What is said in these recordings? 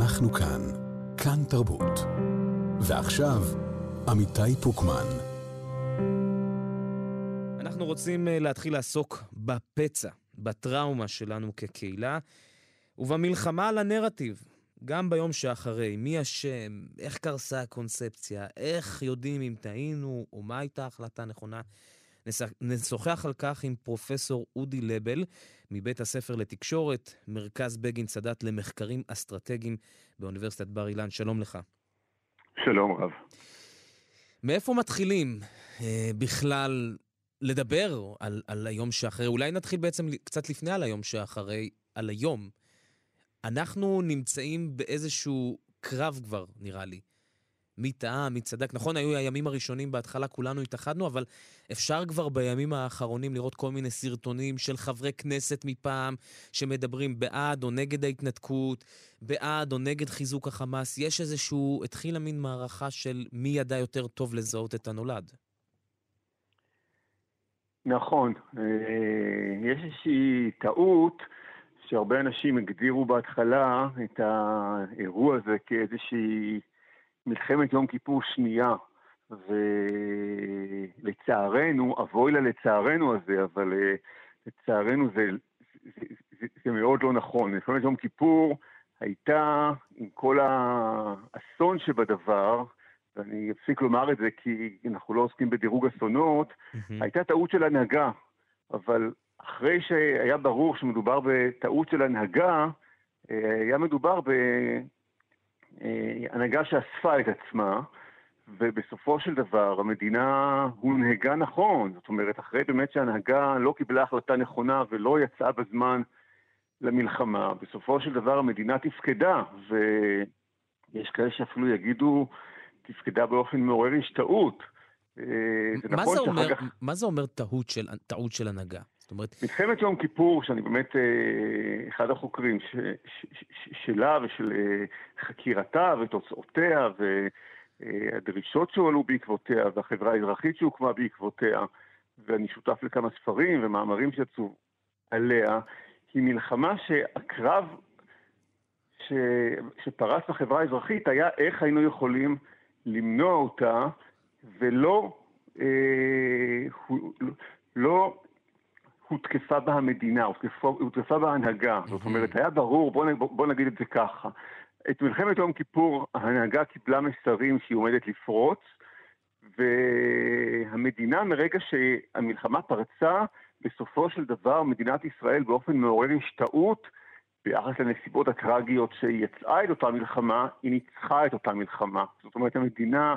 אנחנו כאן, כאן תרבות. ועכשיו, עמיתי פוקמן. אנחנו רוצים אה, להתחיל לעסוק בפצע, בטראומה שלנו כקהילה, ובמלחמה על הנרטיב, גם ביום שאחרי. מי אשם, איך קרסה הקונספציה, איך יודעים אם טעינו, או מה הייתה ההחלטה הנכונה. נשוחח על כך עם פרופסור אודי לבל מבית הספר לתקשורת, מרכז בגין סאדאת למחקרים אסטרטגיים באוניברסיטת בר אילן. שלום לך. שלום רב. מאיפה מתחילים אה, בכלל לדבר על, על היום שאחרי? אולי נתחיל בעצם קצת לפני על היום שאחרי, על היום. אנחנו נמצאים באיזשהו קרב כבר, נראה לי. מי טעה, מי צדק. נכון, היו הימים הראשונים, בהתחלה כולנו התאחדנו, אבל אפשר כבר בימים האחרונים לראות כל מיני סרטונים של חברי כנסת מפעם שמדברים בעד או נגד ההתנתקות, בעד או נגד חיזוק החמאס. יש איזשהו, התחילה מין מערכה של מי ידע יותר טוב לזהות את הנולד. נכון. אה, יש איזושהי טעות שהרבה אנשים הגדירו בהתחלה את האירוע הזה כאיזושהי... מלחמת יום כיפור שנייה, ולצערנו, אבוי לה לצערנו הזה, אבל אה, לצערנו זה, זה, זה, זה מאוד לא נכון. מלחמת יום כיפור הייתה, עם כל האסון שבדבר, ואני אפסיק לומר את זה כי אנחנו לא עוסקים בדירוג אסונות, mm-hmm. הייתה טעות של הנהגה, אבל אחרי שהיה ברור שמדובר בטעות של הנהגה, אה, היה מדובר ב... הנהגה שאספה את עצמה, ובסופו של דבר המדינה הונהגה נכון. זאת אומרת, אחרי באמת שההנהגה לא קיבלה החלטה נכונה ולא יצאה בזמן למלחמה, בסופו של דבר המדינה תפקדה, ויש כאלה שאפילו יגידו, תפקדה באופן מעורר השתאות. אה, זה מה, נכון זה אומר, כך... מה זה אומר טעות של, טעות של הנהגה? זאת אומרת... מלחמת יום כיפור, שאני באמת אה, אחד החוקרים ש, ש, ש, שלה ושל אה, חקירתה ותוצאותיה והדרישות שהועלו בעקבותיה והחברה האזרחית שהוקמה בעקבותיה, ואני שותף לכמה ספרים ומאמרים שיצאו עליה, היא מלחמה שהקרב ש, שפרץ בחברה האזרחית היה איך היינו יכולים למנוע אותה ולא אה, לא הותקפה בה המדינה, הותקפה, הותקפה בה ההנהגה. זאת אומרת, היה ברור, בוא, בוא נגיד את זה ככה. את מלחמת יום כיפור ההנהגה קיבלה מסרים שהיא עומדת לפרוץ, והמדינה מרגע שהמלחמה פרצה, בסופו של דבר מדינת ישראל באופן מעורר השתאות, ביחס לנסיבות הטרגיות שהיא יצאה את אותה מלחמה, היא ניצחה את אותה מלחמה. זאת אומרת, המדינה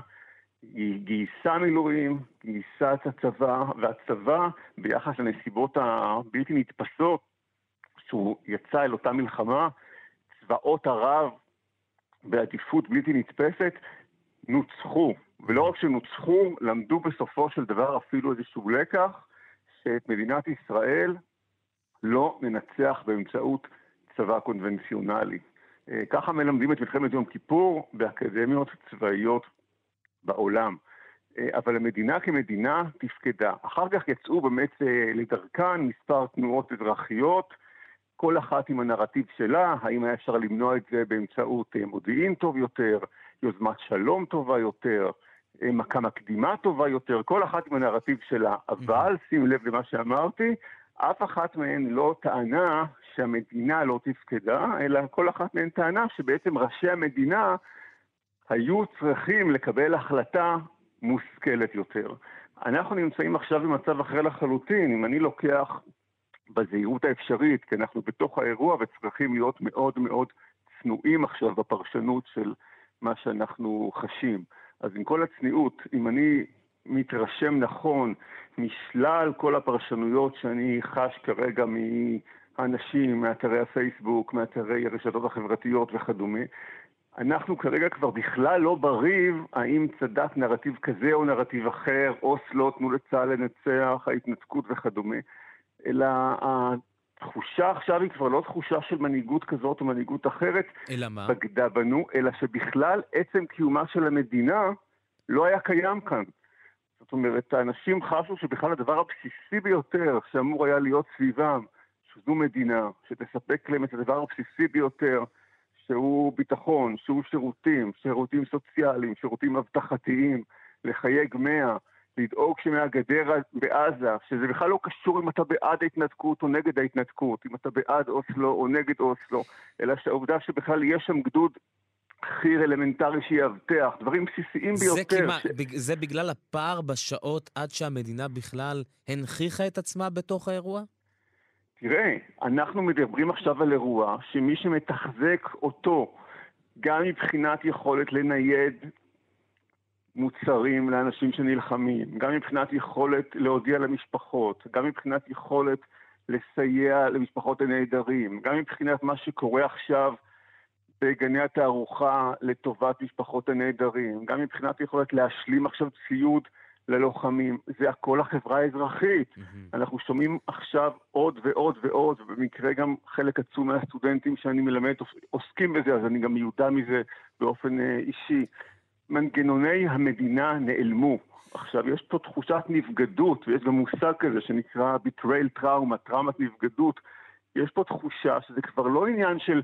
היא גייסה מילואים, גייסה את הצבא, והצבא, ביחס לנסיבות הבלתי נתפסות, שהוא יצא אל אותה מלחמה, צבאות ערב בעדיפות בלתי נתפסת, נוצחו. ולא רק שנוצחו, למדו בסופו של דבר אפילו איזשהו לקח, שאת מדינת ישראל לא ננצח באמצעות צבא קונבנציונלי. אה, ככה מלמדים את מלחמת יום כיפור באקדמיות צבאיות בעולם. אה, אבל המדינה כמדינה תפקדה. אחר כך יצאו באמת אה, לדרכן מספר תנועות אזרחיות, כל אחת עם הנרטיב שלה, האם היה אפשר למנוע את זה באמצעות אה, מודיעין טוב יותר, יוזמת שלום טובה יותר, מכה מקדימה טובה יותר, כל אחת עם הנרטיב שלה. אבל, שים לב למה שאמרתי, אף אחת מהן לא טענה שהמדינה לא תפקדה, אלא כל אחת מהן טענה שבעצם ראשי המדינה היו צריכים לקבל החלטה מושכלת יותר. אנחנו נמצאים עכשיו במצב אחר לחלוטין. אם אני לוקח בזהירות האפשרית, כי אנחנו בתוך האירוע וצריכים להיות מאוד מאוד צנועים עכשיו בפרשנות של מה שאנחנו חשים. אז עם כל הצניעות, אם אני מתרשם נכון משלל כל הפרשנויות שאני חש כרגע מאנשים, מאתרי הפייסבוק, מאתרי הרשתות החברתיות וכדומה, אנחנו כרגע כבר בכלל לא בריב האם צדק נרטיב כזה או נרטיב אחר, אוסלו, תנו לצה"ל לנצח, ההתנתקות וכדומה, אלא התחושה עכשיו היא כבר לא תחושה של מנהיגות כזאת או מנהיגות אחרת. אלא מה? בגדה בנו, אלא שבכלל עצם קיומה של המדינה לא היה קיים כאן. זאת אומרת, האנשים חשו שבכלל הדבר הבסיסי ביותר שאמור היה להיות סביבם, שזו מדינה, שתספק להם את הדבר הבסיסי ביותר, שהוא ביטחון, שהוא שירותים, שירותים סוציאליים, שירותים אבטחתיים, לחייג 100, לדאוג שמהגדר בעזה, שזה בכלל לא קשור אם אתה בעד ההתנתקות או נגד ההתנתקות, אם אתה בעד אוסלו או נגד אוסלו, אלא שהעובדה שבכלל יש שם גדוד חי"ר אלמנטרי שיאבטח, דברים בסיסיים ביותר. זה, כמעט, ש... זה בגלל הפער בשעות עד שהמדינה בכלל הנכיחה את עצמה בתוך האירוע? תראה, אנחנו מדברים עכשיו על אירוע שמי שמתחזק אותו, גם מבחינת יכולת לנייד מוצרים לאנשים שנלחמים, גם מבחינת יכולת להודיע למשפחות, גם מבחינת יכולת לסייע למשפחות הנעדרים, גם מבחינת מה שקורה עכשיו בגני התערוכה לטובת משפחות הנעדרים, גם מבחינת יכולת להשלים עכשיו ציוד ללוחמים, זה הכל החברה האזרחית. Mm-hmm. אנחנו שומעים עכשיו עוד ועוד ועוד, ובמקרה גם חלק עצום מהסטודנטים שאני מלמד עוסקים בזה, אז אני גם מיודע מזה באופן אה, אישי. מנגנוני המדינה נעלמו. עכשיו, יש פה תחושת נבגדות, ויש גם מושג כזה שנקרא betrayal trauma, טראומת נבגדות. יש פה תחושה שזה כבר לא עניין של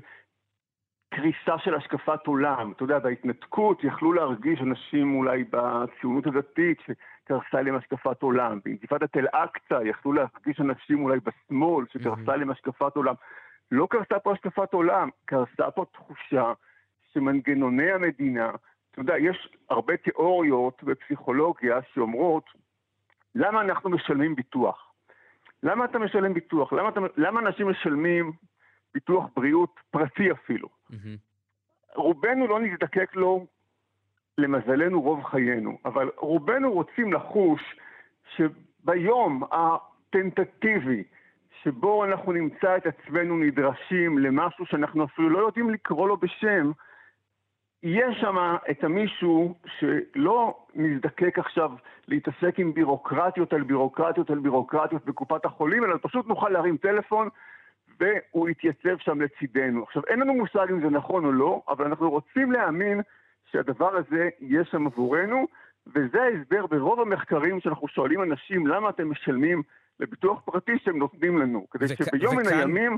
קריסה של השקפת עולם. אתה יודע, בהתנתקות יכלו להרגיש אנשים אולי בציונות הדתית שקרסה להם השקפת עולם. באינתיפאדת אל-אקצא יכלו להרגיש אנשים אולי בשמאל שקרסה להם השקפת עולם. לא קרסה פה השקפת עולם, קרסה פה תחושה שמנגנוני המדינה, אתה יודע, יש הרבה תיאוריות בפסיכולוגיה שאומרות, למה אנחנו משלמים ביטוח? למה אתה משלם ביטוח? למה, אתה, למה אנשים משלמים ביטוח בריאות פרטי אפילו? Mm-hmm. רובנו לא נזדקק לו, למזלנו, רוב חיינו, אבל רובנו רוצים לחוש שביום הטנטטיבי, שבו אנחנו נמצא את עצמנו נדרשים למשהו שאנחנו אפילו לא יודעים לקרוא לו בשם, יש שם את המישהו שלא נזדקק עכשיו להתעסק עם בירוקרטיות על בירוקרטיות על בירוקרטיות בקופת החולים, אלא פשוט נוכל להרים טלפון והוא יתייצב שם לצידנו. עכשיו, אין לנו מושג אם זה נכון או לא, אבל אנחנו רוצים להאמין שהדבר הזה יהיה שם עבורנו, וזה ההסבר ברוב המחקרים שאנחנו שואלים אנשים למה אתם משלמים לביטוח פרטי שהם נותנים לנו, כדי וכ- שביום מן הימים...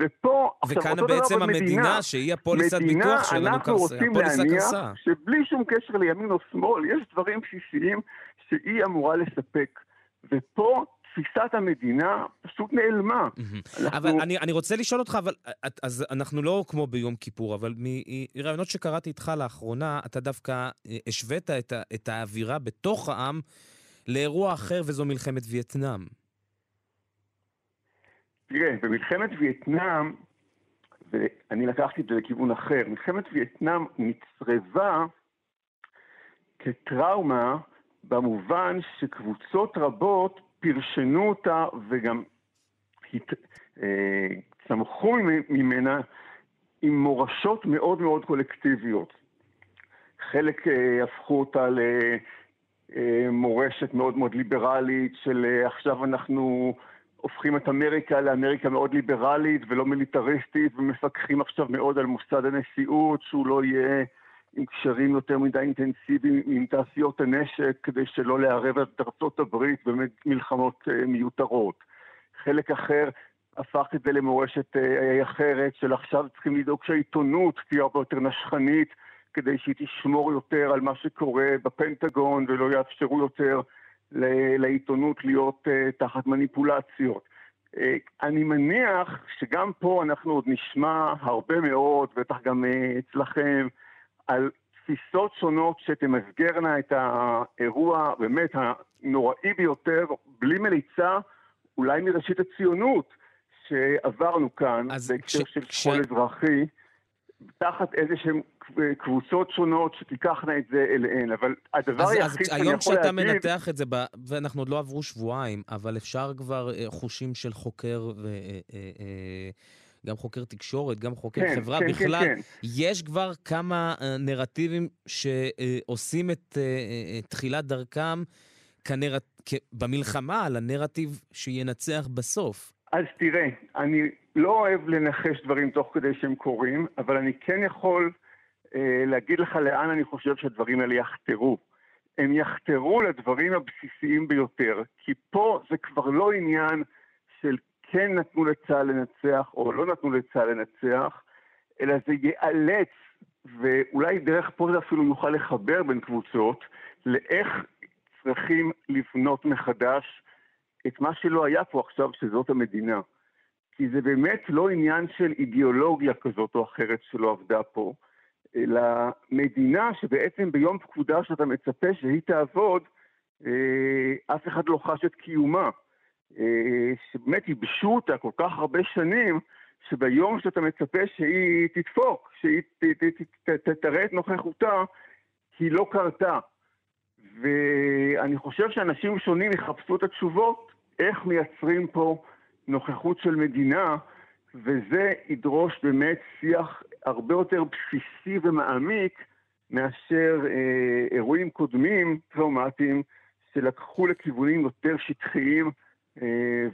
ופה, עכשיו, אותו דבר במדינה, וכאן בעצם המדינה, שהיא הפוליסת ביטוח שלנו, אנחנו רוצים להניח שבלי שום קשר לימין או שמאל, יש דברים בסיסיים שהיא אמורה לספק. ופה תפיסת המדינה פשוט נעלמה. אנחנו... אבל אני, אני רוצה לשאול אותך, אבל אז אנחנו לא כמו ביום כיפור, אבל מרעיונות שקראתי איתך לאחרונה, אתה דווקא אה, השווית את, את האווירה בתוך העם לאירוע אחר, וזו מלחמת וייטנאם. תראה, במלחמת וייטנאם, ואני לקחתי את זה לכיוון אחר, מלחמת וייטנאם נצרבה כטראומה במובן שקבוצות רבות פרשנו אותה וגם הת... אה, צמחו ממנה עם מורשות מאוד מאוד קולקטיביות. חלק אה, הפכו אותה למורשת אה, מאוד מאוד ליברלית של עכשיו אנחנו הופכים את אמריקה לאמריקה מאוד ליברלית ולא מיליטריסטית ומפקחים עכשיו מאוד על מוסד הנשיאות שהוא לא יהיה עם קשרים יותר מדי אינטנסיביים עם תעשיות הנשק כדי שלא לערב את ארצות הברית במלחמות אה, מיותרות. חלק אחר הפך את זה למורשת אה, אחרת של עכשיו צריכים לדאוג שהעיתונות תהיה הרבה יותר נשכנית כדי שהיא תשמור יותר על מה שקורה בפנטגון ולא יאפשרו יותר לעיתונות להיות תחת מניפולציות. אני מניח שגם פה אנחנו עוד נשמע הרבה מאוד, בטח גם אצלכם, על תפיסות שונות שתמסגרנה את האירוע באמת הנוראי ביותר, בלי מליצה, אולי מראשית הציונות שעברנו כאן, בהקשר של שכול אזרחי. תחת איזה שהן קבוצות שונות שתיקחנה את זה אליהן, אבל הדבר היחיד שאני יכול להגיד... היום כשאתה מנתח את זה, ואנחנו עוד לא עברו שבועיים, אבל אפשר כבר אה, חושים של חוקר ו... אה, אה, גם חוקר תקשורת, גם חוקר כן, חברה, כן, בכלל, כן, כן. יש כבר כמה נרטיבים שעושים את תחילת דרכם כנרט... במלחמה על הנרטיב שינצח בסוף. אז תראה, אני לא אוהב לנחש דברים תוך כדי שהם קורים, אבל אני כן יכול אה, להגיד לך לאן אני חושב שהדברים האלה יחתרו. הם יחתרו לדברים הבסיסיים ביותר, כי פה זה כבר לא עניין של כן נתנו לצה"ל לנצח או לא נתנו לצה"ל לנצח, אלא זה ייאלץ, ואולי דרך פה זה אפילו יוכל לחבר בין קבוצות, לאיך צריכים לבנות מחדש את מה שלא היה פה עכשיו, שזאת המדינה. כי זה באמת לא עניין של אידיאולוגיה כזאת או אחרת שלא עבדה פה, אלא מדינה שבעצם ביום פקודה שאתה מצפה שהיא תעבוד, אה, אף אחד לא חש את קיומה. אה, שבאמת ייבשו אותה כל כך הרבה שנים, שביום שאתה מצפה שהיא תדפוק, שהיא תראה את נוכחותה, היא לא קרתה. ואני חושב שאנשים שונים יחפשו את התשובות איך מייצרים פה נוכחות של מדינה, וזה ידרוש באמת שיח הרבה יותר בסיסי ומעמיק מאשר אה, אירועים קודמים טראומטיים שלקחו לכיוונים יותר שטחיים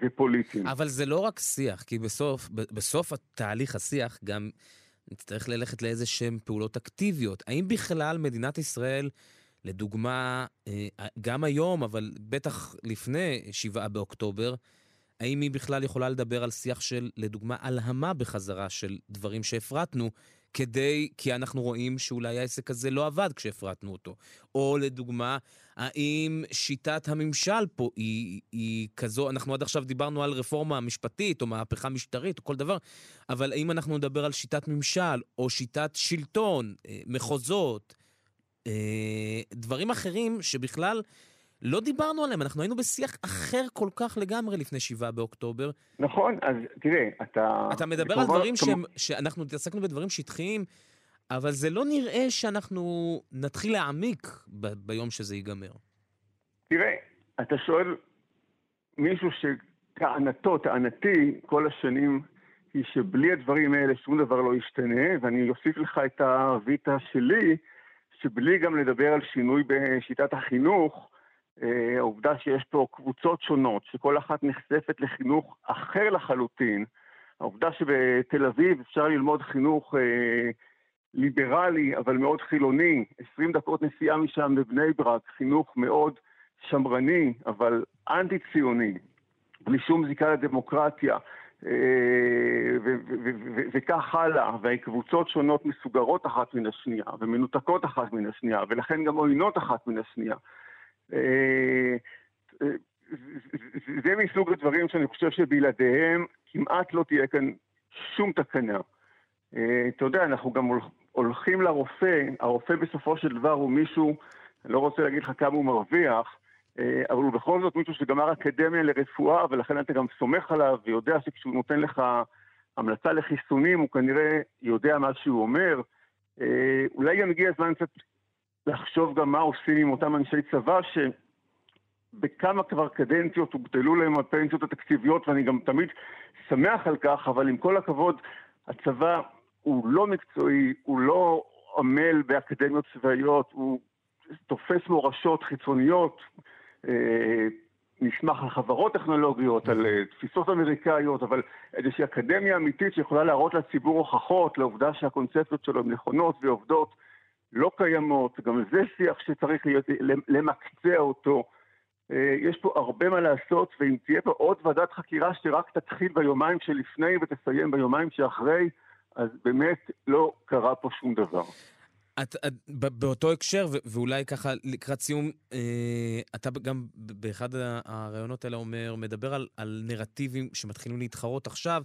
ופוליטיים. אבל זה לא רק שיח, כי בסוף, בסוף התהליך השיח גם נצטרך ללכת לאיזה שהן פעולות אקטיביות. האם בכלל מדינת ישראל... לדוגמה, אה, גם היום, אבל בטח לפני 7 באוקטובר, האם היא בכלל יכולה לדבר על שיח של, לדוגמה, הלהמה בחזרה של דברים שהפרטנו, כדי, כי אנחנו רואים שאולי העסק הזה לא עבד כשהפרטנו אותו. או לדוגמה, האם שיטת הממשל פה היא, היא כזו, אנחנו עד עכשיו דיברנו על רפורמה משפטית או מהפכה משטרית או כל דבר, אבל האם אנחנו נדבר על שיטת ממשל או שיטת שלטון, אה, מחוזות, אה, דברים אחרים שבכלל לא דיברנו עליהם, אנחנו היינו בשיח אחר כל כך לגמרי לפני שבעה באוקטובר. נכון, אז תראה, אתה... אתה מדבר על דברים כמו... שהם, שאנחנו התעסקנו בדברים שטחיים, אבל זה לא נראה שאנחנו נתחיל להעמיק ב- ביום שזה ייגמר. תראה, אתה שואל מישהו שטענתו, טענתי, כל השנים היא שבלי הדברים האלה שום דבר לא ישתנה, ואני אוסיף לך את הוויטה שלי, שבלי גם לדבר על שינוי בשיטת החינוך, אה, העובדה שיש פה קבוצות שונות, שכל אחת נחשפת לחינוך אחר לחלוטין, העובדה שבתל אביב אפשר ללמוד חינוך אה, ליברלי, אבל מאוד חילוני, 20 דקות נסיעה משם בבני ברק, חינוך מאוד שמרני, אבל אנטי-ציוני, בלי שום זיקה לדמוקרטיה, אה, וכך הלאה, והקבוצות שונות מסוגרות אחת מן השנייה, ומנותקות אחת מן השנייה, ולכן גם עוינות אחת מן השנייה. אה, זה מסוג הדברים שאני חושב שבלעדיהם כמעט לא תהיה כאן שום תקנה. אה, אתה יודע, אנחנו גם הולכים לרופא, הרופא בסופו של דבר הוא מישהו, אני לא רוצה להגיד לך כמה הוא מרוויח, אה, אבל הוא בכל זאת מישהו שגמר אקדמיה לרפואה, ולכן אתה גם סומך עליו ויודע שכשהוא נותן לך המלצה לחיסונים, הוא כנראה יודע מה שהוא אומר. אה, אולי גם הגיע הזמן קצת לחשוב גם מה עושים עם אותם אנשי צבא, שבכמה כבר קדנציות הוגדלו להם הפנסיות התקציביות, ואני גם תמיד שמח על כך, אבל עם כל הכבוד, הצבא הוא לא מקצועי, הוא לא עמל באקדמיות צבאיות, הוא תופס מורשות חיצוניות, אה, נסמך על חברות טכנולוגיות, על אה, תפיסות אמריקאיות, אבל איזושהי אקדמיה אמיתית שיכולה להראות לציבור הוכחות לעובדה שהקונספציות שלו הן נכונות ועובדות לא קיימות, גם זה שיח שצריך להיות, למקצע אותו. אה, יש פה הרבה מה לעשות, ואם תהיה פה עוד ועדת חקירה שרק תתחיל ביומיים שלפני ותסיים ביומיים שאחרי, אז באמת לא קרה פה שום דבר. את, את, באותו הקשר, ו, ואולי ככה לקראת סיום, אה, אתה גם באחד הראיונות האלה אומר, מדבר על, על נרטיבים שמתחילים להתחרות עכשיו,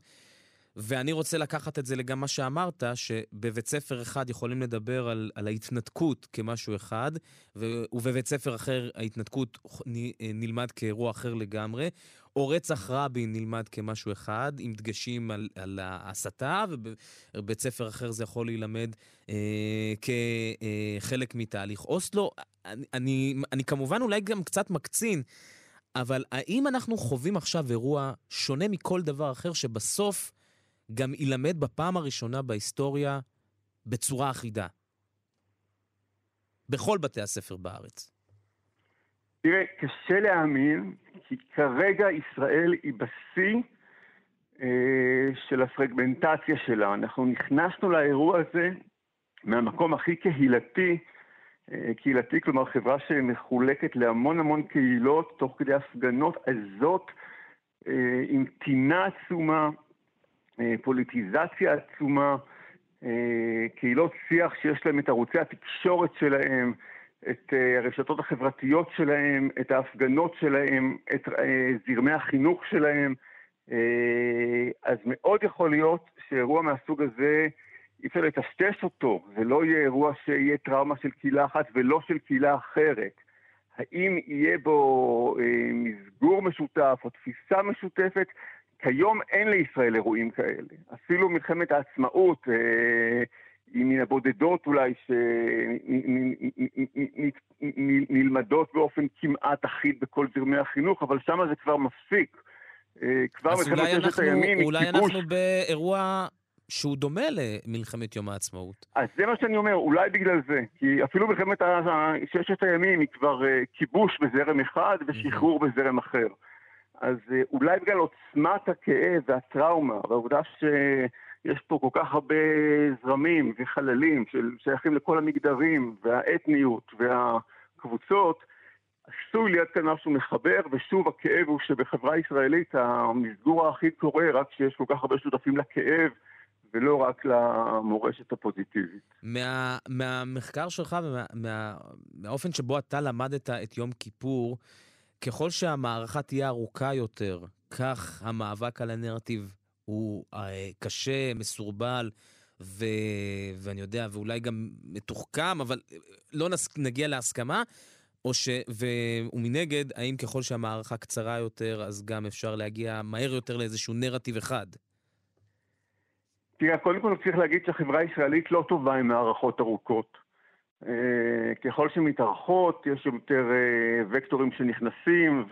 ואני רוצה לקחת את זה לגם מה שאמרת, שבבית ספר אחד יכולים לדבר על, על ההתנתקות כמשהו אחד, ו, ובבית ספר אחר ההתנתקות נלמד כאירוע אחר לגמרי, או רצח רבין נלמד כמשהו אחד, עם דגשים על, על ההסתה, ובבית ספר אחר זה יכול להילמד אה, כחלק מתהליך אוסלו. אני, אני, אני כמובן אולי גם קצת מקצין, אבל האם אנחנו חווים עכשיו אירוע שונה מכל דבר אחר, שבסוף גם יילמד בפעם הראשונה בהיסטוריה בצורה אחידה? בכל בתי הספר בארץ. תראה, קשה להאמין, כי כרגע ישראל היא בשיא אה, של הפרגמנטציה שלה. אנחנו נכנסנו לאירוע הזה מהמקום הכי קהילתי, אה, קהילתי, כלומר חברה שמחולקת להמון המון קהילות, תוך כדי הפגנות עזות, אה, עם טינה עצומה, אה, פוליטיזציה עצומה, קהילות שיח שיש להם את ערוצי התקשורת שלהם, את הרשתות החברתיות שלהם, את ההפגנות שלהם, את זרמי החינוך שלהם. אז מאוד יכול להיות שאירוע מהסוג הזה, אי אפשר לטשטש אותו, זה לא יהיה אירוע שיהיה טראומה של קהילה אחת ולא של קהילה אחרת. האם יהיה בו אה, מסגור משותף או תפיסה משותפת? כיום אין לישראל אירועים כאלה. אפילו מלחמת העצמאות אה, היא מן הבודדות אולי שנלמדות באופן כמעט אחיד בכל זרמי החינוך, אבל שם זה כבר מפסיק. אה, כבר מלחמת ששת הימים היא כיבוש. אולי אנחנו באירוע שהוא דומה למלחמת יום העצמאות. אז זה מה שאני אומר, אולי בגלל זה. כי אפילו מלחמת ששת הימים היא כבר uh, כיבוש בזרם אחד ושחרור בזרם אחר. אז uh, אולי בגלל עוצמת הכאב והטראומה, והעובדה שיש פה כל כך הרבה זרמים וחללים ששייכים לכל המגדרים והאתניות והקבוצות, עשוי להיות כאן משהו מחבר, ושוב הכאב הוא שבחברה ישראלית המסגור הכי קורה רק כשיש כל כך הרבה שותפים לכאב ולא רק למורשת הפוזיטיבית. מה, מהמחקר שלך ומהאופן ומה, שבו אתה למדת את יום כיפור, ככל שהמערכה תהיה ארוכה יותר, כך המאבק על הנרטיב הוא אה, קשה, מסורבל, ו... ואני יודע, ואולי גם מתוחכם, אבל לא נס... נגיע להסכמה, או ש... ו... ומנגד, האם ככל שהמערכה קצרה יותר, אז גם אפשר להגיע מהר יותר לאיזשהו נרטיב אחד? תראה, קודם כל צריך להגיד שהחברה הישראלית לא טובה עם מערכות ארוכות. אה, ככל שמתארכות, יש יותר אה, וקטורים שנכנסים,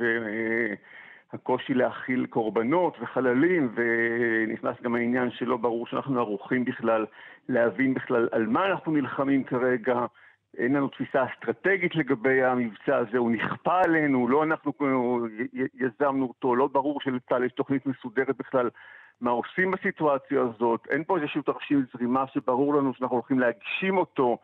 והקושי להכיל קורבנות וחללים, ונכנס גם העניין שלא ברור שאנחנו ערוכים בכלל להבין בכלל על מה אנחנו נלחמים כרגע. אין לנו תפיסה אסטרטגית לגבי המבצע הזה, הוא נכפה עלינו, לא אנחנו יזמנו אותו, לא ברור שלצה"ל יש תוכנית מסודרת בכלל מה עושים בסיטואציה הזאת, אין פה איזשהו תרשים זרימה שברור לנו שאנחנו הולכים להגשים אותו,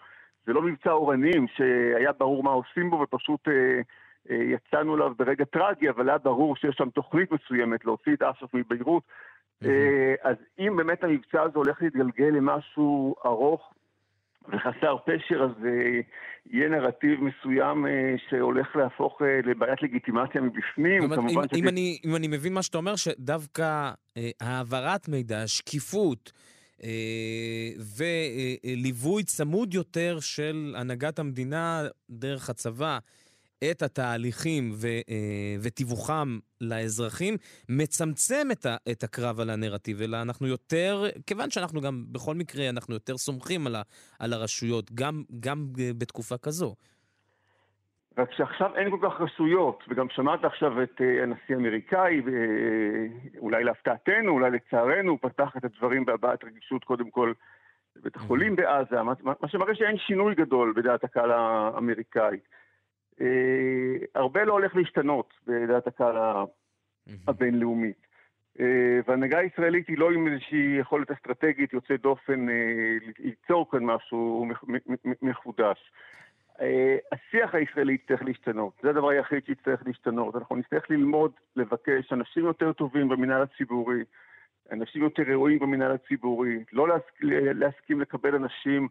זה לא מבצע אורנים שהיה ברור מה עושים בו ופשוט אה, יצאנו אליו ברגע טרגי, אבל היה ברור שיש שם תוכנית מסוימת להוציא את אש"ף מביירות. אה, אז אם באמת המבצע הזה הולך להתגלגל למשהו ארוך וחסר פשר, אז אה, יהיה נרטיב מסוים אה, שהולך להפוך אה, לבעיית לגיטימציה מבפנים. אם, אם, שכי... אם, אני, אם אני מבין מה שאתה אומר, שדווקא אה, העברת מידע, שקיפות, אה, וליווי צמוד יותר של הנהגת המדינה דרך הצבא, את התהליכים ו, אה, ותיווכם לאזרחים, מצמצם את, ה, את הקרב על הנרטיב, אלא אנחנו יותר, כיוון שאנחנו גם, בכל מקרה, אנחנו יותר סומכים על, ה, על הרשויות, גם, גם בתקופה כזו. רק שעכשיו אין כל כך רשויות, וגם שמעת עכשיו את uh, הנשיא האמריקאי, ואולי להפתעתנו, אולי לצערנו, הוא פתח את הדברים בהבעת רגישות קודם כל בבית החולים בעזה, מה, מה שמראה שאין שינוי גדול בדעת הקהל האמריקאית. אה, הרבה לא הולך להשתנות בדעת הקהל הבינלאומית. אה, וההנהגה הישראלית היא לא עם איזושהי יכולת אסטרטגית יוצאת דופן אה, ליצור כאן משהו מחודש. השיח הישראלי יצטרך להשתנות, זה הדבר היחיד שיצטרך להשתנות. אנחנו נצטרך ללמוד, לבקש אנשים יותר טובים במינהל הציבורי, אנשים יותר ראויים במינהל הציבורי, לא להסכים לקבל אנשים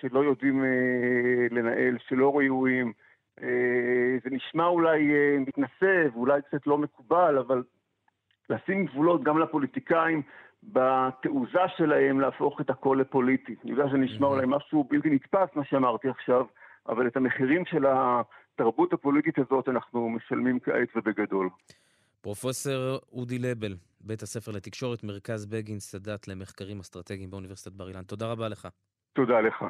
שלא יודעים אה, לנהל, שלא ראויים. אה, זה נשמע אולי מתנשא ואולי קצת לא מקובל, אבל לשים גבולות גם לפוליטיקאים בתעוזה שלהם להפוך את הכל לפוליטי. אני יודע שזה נשמע אולי משהו בלתי נתפס, מה שאמרתי עכשיו, אבל את המחירים של התרבות הפוליטית הזאת אנחנו משלמים כעת ובגדול. פרופסור אודי לבל, בית הספר לתקשורת, מרכז בגין סאדאת למחקרים אסטרטגיים באוניברסיטת בר אילן. תודה רבה לך. תודה לך.